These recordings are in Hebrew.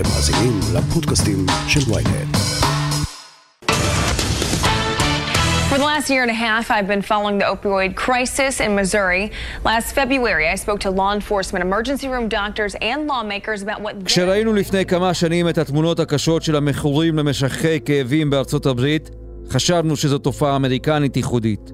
אתם מאזינים לפודקאסטים של ויינט. For the last year and a half, I've been following the opioid crisis in Missouri. Last February, I spoke to law enforcement, emergency room doctors, and lawmakers about what... כשראינו לפני כמה שנים את התמונות הקשות של המכורים למשככי כאבים בארצות הברית, חשבנו שזו תופעה אמריקנית ייחודית.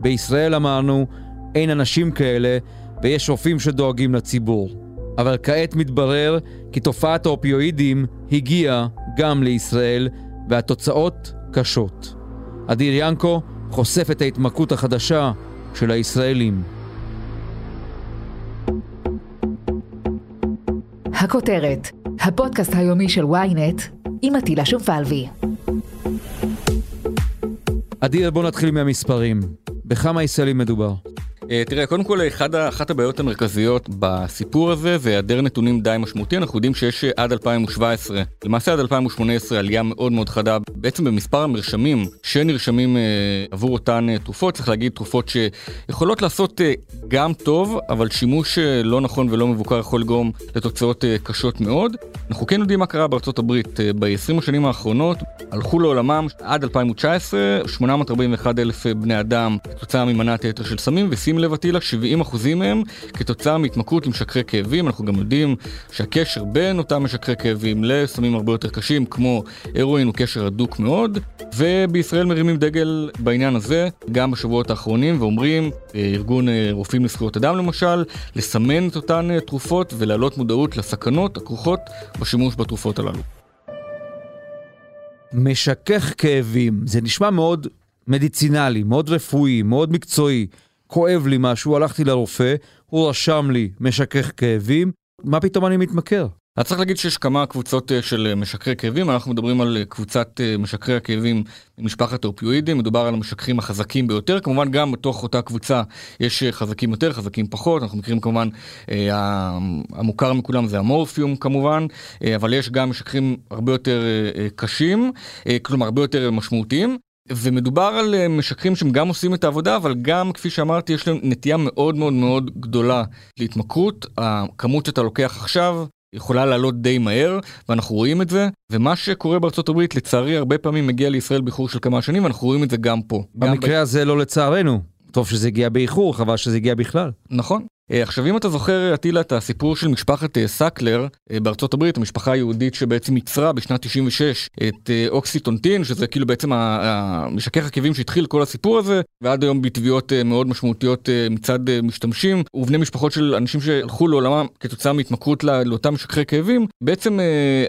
בישראל אמרנו, אין אנשים כאלה, ויש רופאים שדואגים לציבור. אבל כעת מתברר כי תופעת האופיואידים הגיעה גם לישראל, והתוצאות קשות. אדיר ינקו חושף את ההתמכרות החדשה של הישראלים. הכותרת, הפודקאסט היומי של ynet עם עטילה שומפלבי. אדיר, בוא נתחיל מהמספרים. בכמה ישראלים מדובר? אה, תראה, קודם כל, אחד, אחת הבעיות המרכזיות בסיפור הזה זה היעדר נתונים די משמעותי. אנחנו יודעים שיש אה, עד 2017, למעשה עד 2018, עלייה מאוד מאוד חדה בעצם במספר המרשמים שנרשמים אה, עבור אותן אה, תרופות. צריך להגיד, תרופות שיכולות לעשות אה, גם טוב, אבל שימוש לא נכון ולא מבוקר יכול לגרום לתוצאות קשות מאוד. אנחנו כן יודעים מה קרה בארצות הברית. אה, ב-20 השנים האחרונות הלכו לעולמם עד 2019 841 אלף בני אדם כתוצאה ממנת יתר של סמים, ושים לב אטילה, 70 אחוזים מהם כתוצאה מהתמכרות למשככי כאבים. אנחנו גם יודעים שהקשר בין אותם משככי כאבים לסמים הרבה יותר קשים כמו הרואין הוא קשר הדוק מאוד, ובישראל מרימים דגל בעניין הזה גם בשבועות האחרונים ואומרים, אה, ארגון אה, רופאים לזכויות אדם למשל, לסמן את אותן אה, תרופות ולהעלות מודעות לסכנות הכרוכות בשימוש בתרופות הללו. משכך כאבים, זה נשמע מאוד מדיצינלי, מאוד רפואי, מאוד מקצועי. כואב לי משהו, הלכתי לרופא, הוא רשם לי משכך כאבים, מה פתאום אני מתמכר? אז צריך להגיד שיש כמה קבוצות אה, של אה, משככי כאבים, אנחנו מדברים על אה, קבוצת משככי הכאבים ממשפחת האופיואידים, מדובר על המשככים החזקים ביותר, כמובן גם בתוך אותה קבוצה יש חזקים יותר, חזקים פחות, אנחנו מכירים כמובן, המוכר מכולם זה המורפיום כמובן, אבל יש גם משככים הרבה יותר קשים, כלומר הרבה יותר משמעותיים. ומדובר על משככים שהם גם עושים את העבודה, אבל גם, כפי שאמרתי, יש להם נטייה מאוד מאוד מאוד גדולה להתמכרות. הכמות שאתה לוקח עכשיו יכולה לעלות די מהר, ואנחנו רואים את זה, ומה שקורה בארצות הברית לצערי הרבה פעמים מגיע לישראל באיחור של כמה שנים, ואנחנו רואים את זה גם פה. במקרה גם הזה לא לצערנו. טוב שזה הגיע באיחור, חבל שזה הגיע בכלל. נכון. אה, עכשיו אם אתה זוכר אטילה את הסיפור של משפחת אה, סקלר אה, בארצות הברית, המשפחה היהודית שבעצם ייצרה בשנת 96 את אוקסיטונטין, שזה כאילו בעצם המשכך עקבים שהתחיל כל הסיפור הזה, ועד היום בתביעות מאוד משמעותיות מצד משתמשים ובני משפחות של אנשים שהלכו לעולמם כתוצאה מהתמכרות לאותם משככי כאבים, בעצם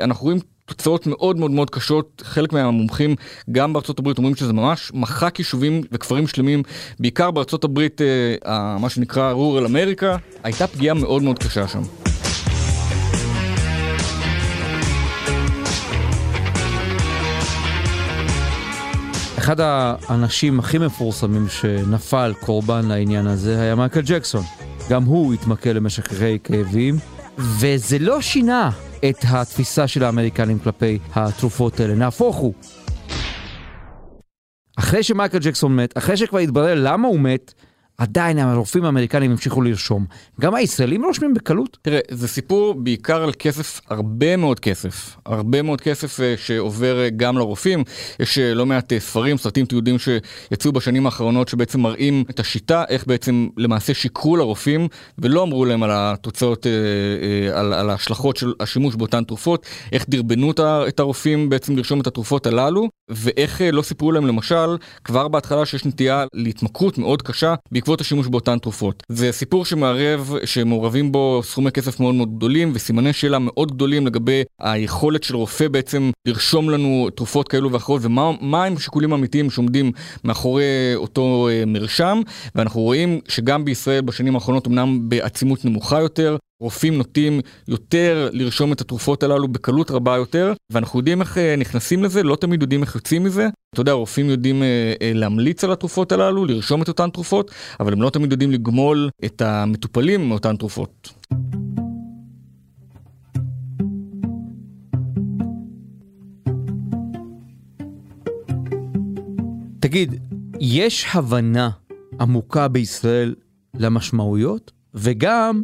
אנחנו רואים תוצאות מאוד מאוד מאוד קשות, חלק מהמומחים גם בארצות הברית אומרים שזה ממש מחק יישובים וכפרים שלמים, בעיקר בארצות הברית, אה, מה שנקרא רורל אמריקה, הייתה פגיעה מאוד מאוד קשה שם. אחד האנשים הכי מפורסמים שנפל קורבן לעניין הזה היה מייקל ג'קסון. גם הוא התמכר למשככי כאבים, וזה לא שינה את התפיסה של האמריקנים כלפי התרופות האלה. נהפוך הוא. אחרי שמייקל ג'קסון מת, אחרי שכבר התברר למה הוא מת, עדיין הרופאים האמריקנים המשיכו לרשום. גם הישראלים רושמים בקלות. תראה, זה סיפור בעיקר על כסף, הרבה מאוד כסף. הרבה מאוד כסף אה, שעובר אה, גם לרופאים. יש אה, לא מעט ספרים, סרטים תיעודים שיצאו בשנים האחרונות שבעצם מראים את השיטה, איך בעצם למעשה שיקרו לרופאים ולא אמרו להם על התוצאות, על, על ההשלכות של השימוש באותן תרופות, איך דרבנו את הרופאים בעצם לרשום את התרופות הללו, ואיך לא סיפרו להם למשל, כבר בהתחלה שיש נטייה להתמכרות מאוד קשה. בעקבות השימוש באותן תרופות. זה סיפור שמערב, שמעורבים בו סכומי כסף מאוד מאוד גדולים וסימני שאלה מאוד גדולים לגבי היכולת של רופא בעצם לרשום לנו תרופות כאלו ואחרות ומה הם השיקולים האמיתיים שעומדים מאחורי אותו אה, מרשם. ואנחנו רואים שגם בישראל בשנים האחרונות אמנם בעצימות נמוכה יותר, רופאים נוטים יותר לרשום את התרופות הללו בקלות רבה יותר, ואנחנו יודעים איך אה, נכנסים לזה, לא תמיד יודעים איך יוצאים מזה. אתה יודע, רופאים יודעים אה, אה, להמליץ על התרופות הללו, לרשום את אותן תרופות, אבל הם לא תמיד יודעים לגמול את המטופלים מאותן תרופות. תגיד, יש הבנה עמוקה בישראל למשמעויות, וגם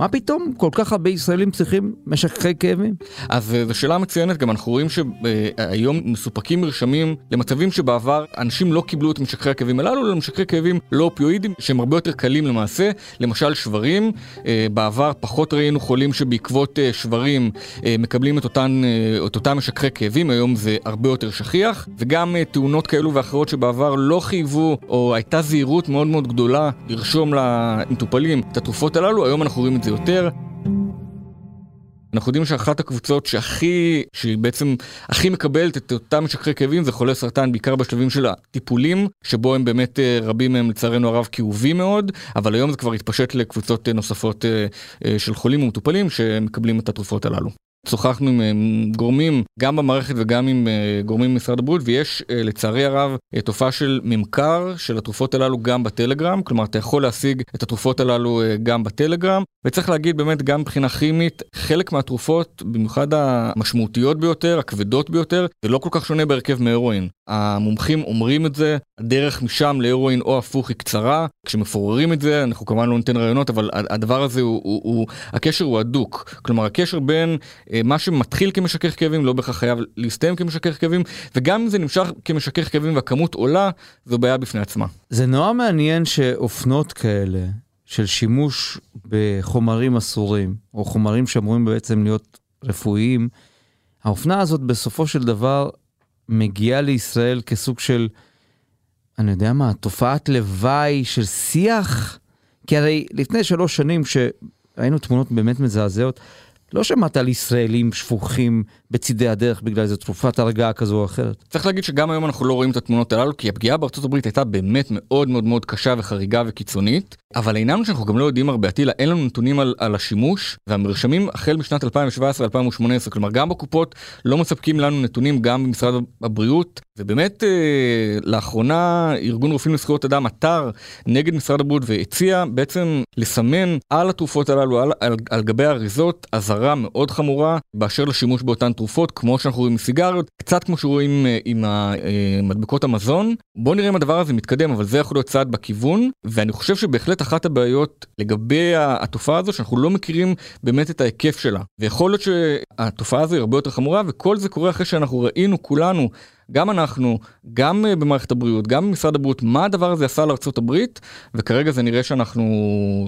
מה פתאום? כל כך הרבה ישראלים צריכים משככי כאבים? אז אה, זו שאלה מצוינת, גם אנחנו רואים שהיום מסופקים מרשמים למצבים שבעבר אנשים לא קיבלו את משככי הכאבים הללו, אלא משככי כאבים לא אופיואידים, שהם הרבה יותר קלים למעשה, למשל שברים, אה, בעבר פחות ראינו חולים שבעקבות אה, שברים מקבלים את אותן, את אותם משככי כאבים, היום זה הרבה יותר שכיח, וגם תאונות כאלו ואחרות שבעבר לא חייבו, או הייתה זהירות מאוד מאוד גדולה לרשום למטופלים את התרופות הללו, היום אנחנו רואים את זה יותר. אנחנו יודעים שאחת הקבוצות שהכי, שהיא בעצם הכי מקבלת את אותם משככי כאבים זה חולי סרטן, בעיקר בשלבים של הטיפולים, שבו הם באמת אה, רבים מהם לצערנו הרב כאובים מאוד, אבל היום זה כבר התפשט לקבוצות אה, נוספות אה, של חולים ומטופלים שמקבלים את התרופות הללו. שוחחנו עם אה, גורמים גם במערכת וגם עם אה, גורמים במשרד הבריאות ויש אה, לצערי הרב תופעה של ממכר של התרופות הללו גם בטלגרם. כלומר אתה יכול להשיג את התרופות הללו גם בטלגרם. וצריך להגיד באמת גם מבחינה כימית חלק מהתרופות במיוחד המשמעותיות ביותר הכבדות ביותר זה לא כל כך שונה בהרכב מהרואין. המומחים אומרים את זה הדרך משם להרואין או הפוך היא קצרה. כשמפוררים את זה אנחנו כמובן לא ניתן רעיונות אבל הדבר הזה הוא, הקשר הוא הדוק. כלומר הקשר בין אה, מה שמתחיל כמשכך כאבים לא בהכרח חייב להסתיים כמשכך כאבים, וגם אם זה נמשך כמשכך כאבים והכמות עולה, זו בעיה בפני עצמה. זה נורא מעניין שאופנות כאלה, של שימוש בחומרים אסורים, או חומרים שאמורים בעצם להיות רפואיים, האופנה הזאת בסופו של דבר מגיעה לישראל כסוג של, אני יודע מה, תופעת לוואי של שיח? כי הרי לפני שלוש שנים, שראינו תמונות באמת מזעזעות, לא שמעת על ישראלים שפוכים בצידי הדרך בגלל איזו תרופת הרגעה כזו או אחרת. צריך להגיד שגם היום אנחנו לא רואים את התמונות הללו, כי הפגיעה בארצות הברית הייתה באמת מאוד מאוד מאוד קשה וחריגה וקיצונית, אבל העניין הוא שאנחנו גם לא יודעים הרבה, עטילה, אין לנו נתונים על, על השימוש, והמרשמים החל משנת 2017-2018, כלומר גם בקופות לא מספקים לנו נתונים, גם במשרד הבריאות, ובאמת אה, לאחרונה ארגון רופאים לזכויות אדם עתר נגד משרד הבריאות והציע בעצם לסמן על התרופות הללו, על, על, על גבי האריזות, אזהרה מאוד חמורה באשר לשימוש באותן תרופות, כמו שאנחנו רואים עם סיגריות, קצת כמו שרואים אה, עם מדבקות המזון. בואו נראה אם הדבר הזה מתקדם, אבל זה יכול להיות צעד בכיוון, ואני חושב שבהחלט אחת הבעיות לגבי התופעה הזו, שאנחנו לא מכירים באמת את ההיקף שלה. ויכול להיות שהתופעה הזו היא הרבה יותר חמורה, וכל זה קורה אחרי שאנחנו ראינו כולנו גם אנחנו, גם אה, במערכת הבריאות, גם במשרד הבריאות, מה הדבר הזה עשה הברית, וכרגע זה נראה שאנחנו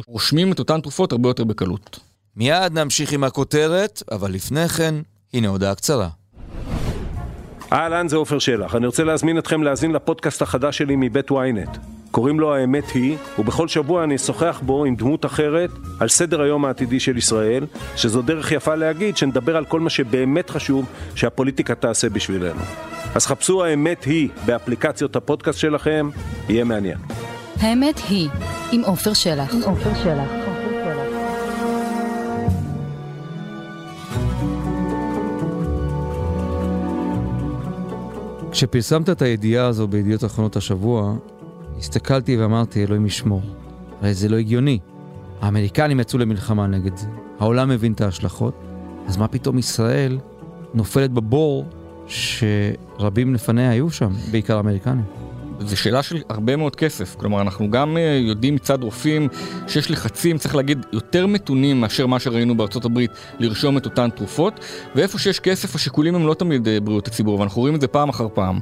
רושמים את אותן תרופות הרבה יותר בקלות. מיד נמשיך עם הכותרת, אבל לפני כן, הנה הודעה קצרה. אהלן, זה עופר שלח. אני רוצה להזמין אתכם להאזין לפודקאסט החדש שלי מבית ynet. קוראים לו האמת היא, ובכל שבוע אני אשוחח בו עם דמות אחרת על סדר היום העתידי של ישראל, שזו דרך יפה להגיד שנדבר על כל מה שבאמת חשוב שהפוליטיקה תעשה בשבילנו. אז חפשו האמת היא באפליקציות הפודקאסט שלכם, יהיה מעניין. האמת היא, עם עופר שלח. עם עופר שלח. כשפרסמת את הידיעה הזו בידיעות אחרונות השבוע, הסתכלתי ואמרתי, אלוהים ישמור. הרי זה לא הגיוני. האמריקנים יצאו למלחמה נגד זה, העולם מבין את ההשלכות, אז מה פתאום ישראל נופלת בבור שרבים לפניה היו שם, בעיקר אמריקנים. זו שאלה של הרבה מאוד כסף, כלומר אנחנו גם אה, יודעים מצד רופאים שיש לחצים, צריך להגיד, יותר מתונים מאשר מה שראינו בארצות הברית לרשום את אותן תרופות, ואיפה שיש כסף השיקולים הם לא תמיד אה, בריאות הציבור, ואנחנו רואים את זה פעם אחר פעם.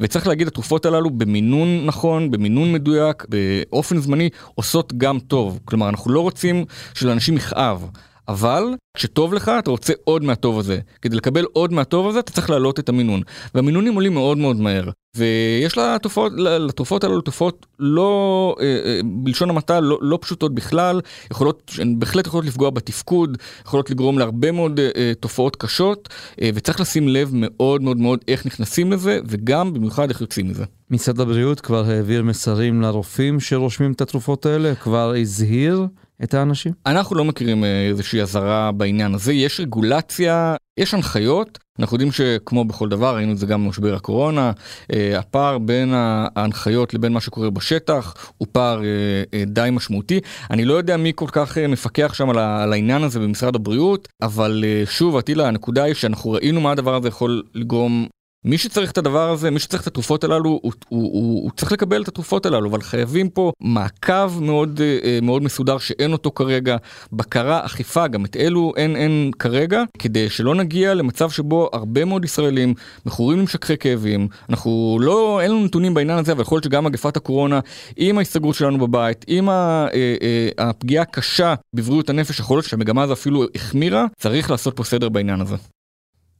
וצריך להגיד, התרופות הללו במינון נכון, במינון מדויק, באופן זמני, עושות גם טוב. כלומר, אנחנו לא רוצים שלאנשים יכאב. אבל כשטוב לך אתה רוצה עוד מהטוב הזה. כדי לקבל עוד מהטוב הזה אתה צריך להעלות את המינון. והמינונים עולים מאוד מאוד מהר. ויש לתופעות, לתרופות הללו תופעות לא, אה, אה, בלשון המעטה, לא, לא פשוטות בכלל, יכולות, הן בהחלט יכולות לפגוע בתפקוד, יכולות לגרום להרבה מאוד אה, תופעות קשות, וצריך לשים לב מאוד מאוד מאוד איך נכנסים לזה, וגם במיוחד איך יוצאים מזה. משרד הבריאות כבר העביר מסרים לרופאים שרושמים את התרופות האלה? כבר הזהיר? את האנשים? אנחנו לא מכירים אה, איזושהי אזהרה בעניין הזה, יש רגולציה, יש הנחיות, אנחנו יודעים שכמו בכל דבר, ראינו את זה גם במשבר הקורונה, אה, הפער בין ההנחיות לבין מה שקורה בשטח הוא פער אה, די משמעותי. אני לא יודע מי כל כך מפקח שם על העניין הזה במשרד הבריאות, אבל שוב, עטילה, הנקודה היא שאנחנו ראינו מה הדבר הזה יכול לגרום מי שצריך את הדבר הזה, מי שצריך את התרופות הללו, הוא, הוא, הוא, הוא צריך לקבל את התרופות הללו, אבל חייבים פה מעקב מאוד, אה, מאוד מסודר שאין אותו כרגע, בקרה, אכיפה, גם את אלו אין, אין כרגע, כדי שלא נגיע למצב שבו הרבה מאוד ישראלים מכורים למשככי כאבים. אנחנו לא, אין לנו נתונים בעניין הזה, אבל יכול להיות שגם מגפת הקורונה, עם ההסתגרות שלנו בבית, עם אה, אה, הפגיעה הקשה בבריאות הנפש, יכול להיות שהמגמה הזו אפילו החמירה, צריך לעשות פה סדר בעניין הזה.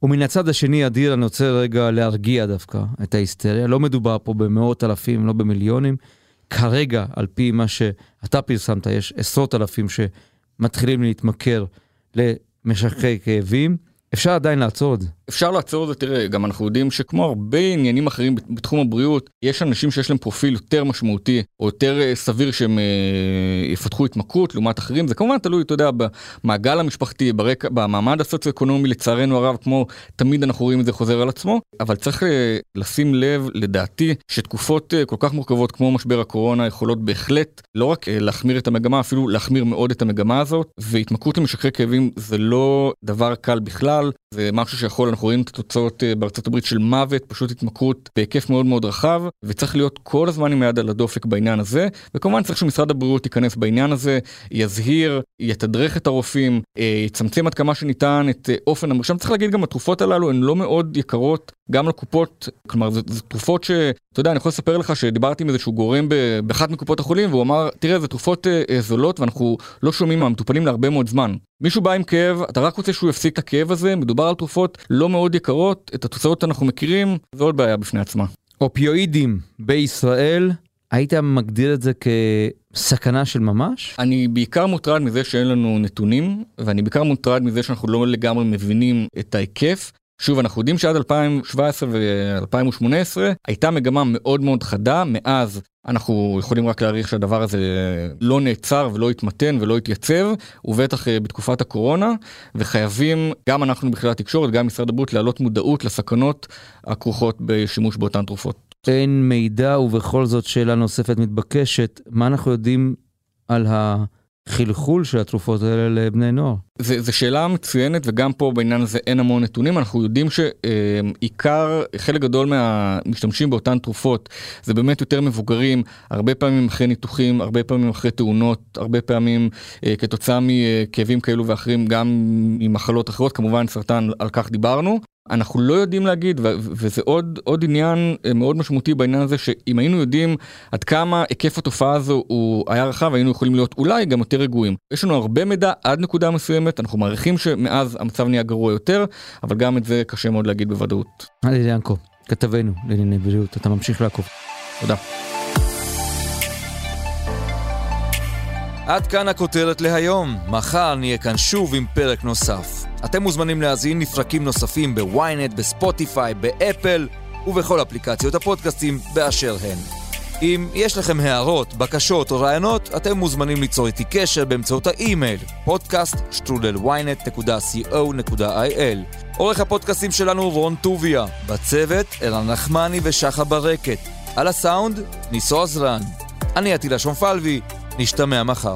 ומן הצד השני, אדיר, אני רוצה רגע להרגיע דווקא את ההיסטריה. לא מדובר פה במאות אלפים, לא במיליונים. כרגע, על פי מה שאתה פרסמת, יש עשרות אלפים שמתחילים להתמכר למשככי כאבים. אפשר עדיין לעצור את זה. אפשר לעצור את זה, תראה, גם אנחנו יודעים שכמו הרבה עניינים אחרים בתחום הבריאות, יש אנשים שיש להם פרופיל יותר משמעותי, או יותר אה, סביר שהם אה, יפתחו התמכרות לעומת אחרים, זה כמובן תלוי, אתה יודע, במעגל המשפחתי, ברקע, במעמד הסוציו-אקונומי, לצערנו הרב, כמו תמיד אנחנו רואים את זה חוזר על עצמו, אבל צריך אה, לשים לב, לדעתי, שתקופות כל כך מורכבות כמו משבר הקורונה יכולות בהחלט לא רק להחמיר את המגמה, אפילו להחמיר מאוד את המגמה הזאת, והתמכרות למשככי כאבים זה לא דבר קל בכלל, זה משהו שיכול אנחנו רואים את התוצאות אה, בארצות הברית של מוות, פשוט התמכרות בהיקף מאוד מאוד רחב, וצריך להיות כל הזמן עם היד על הדופק בעניין הזה, וכמובן צריך שמשרד הבריאות ייכנס בעניין הזה, יזהיר, יתדרך את הרופאים, אה, יצמצם עד כמה שניתן את אה, אופן המרשם. צריך להגיד גם התרופות הללו הן לא מאוד יקרות גם לקופות, כלומר זה, זה תרופות שאתה יודע אני יכול לספר לך שדיברתי עם איזשהו גורם באחת מקופות החולים והוא אמר תראה זה תרופות זולות ואנחנו לא שומעים מהמטופלים להרבה מאוד זמן. מישהו בא עם כאב אתה רק רוצה שהוא יפסיק את הכאב הזה מדובר על תרופות לא מאוד יקרות את התוצאות אנחנו מכירים זו עוד בעיה בפני עצמה. אופיואידים בישראל היית מגדיר את זה כסכנה של ממש? אני בעיקר מוטרד מזה שאין לנו נתונים, ואני בעיקר מוטרד מזה שאנחנו לא לגמרי מבינים את ההיקף. שוב, אנחנו יודעים שעד 2017 ו-2018 הייתה מגמה מאוד מאוד חדה, מאז אנחנו יכולים רק להעריך שהדבר הזה לא נעצר ולא התמתן ולא התייצב, ובטח אה, בתקופת הקורונה, וחייבים, גם אנחנו בכלל התקשורת, גם משרד הבריאות, להעלות מודעות לסכנות הכרוכות בשימוש באותן תרופות. אין מידע, ובכל זאת שאלה נוספת מתבקשת, מה אנחנו יודעים על ה... חלחול של התרופות האלה לבני נוער. זו שאלה מצוינת וגם פה בעניין הזה אין המון נתונים. אנחנו יודעים שעיקר חלק גדול מהמשתמשים באותן תרופות זה באמת יותר מבוגרים הרבה פעמים אחרי ניתוחים הרבה פעמים אחרי תאונות הרבה פעמים אה, כתוצאה מכאבים כאלו ואחרים גם ממחלות אחרות. כמובן סרטן על כך דיברנו. אנחנו לא יודעים להגיד וזה עוד עוד עניין אה, מאוד משמעותי בעניין הזה שאם היינו יודעים עד כמה היקף התופעה הזו הוא היה רחב היינו יכולים להיות אולי גם יותר רגועים. יש לנו הרבה מידע עד נקודה מסוימת אנחנו מעריכים שמאז המצב נהיה גרוע יותר אבל גם את זה קשה מאוד להגיד בוודאות. אלי ינקו כתבנו לענייני בריאות אתה ממשיך לעקוב. תודה. עד כאן הכותרת להיום, מחר נהיה כאן שוב עם פרק נוסף. אתם מוזמנים להזין לפרקים נוספים בוויינט, בספוטיפיי, באפל ובכל אפליקציות הפודקאסטים באשר הן. אם יש לכם הערות, בקשות או רעיונות, אתם מוזמנים ליצור איתי קשר באמצעות האימייל podcaststudelynet.co.il עורך הפודקאסטים שלנו רון טוביה, בצוות ערן נחמני ושחה ברקת, על הסאונד ניסו עזרן. אני עטילה שומפלבי, נשתמע מחר.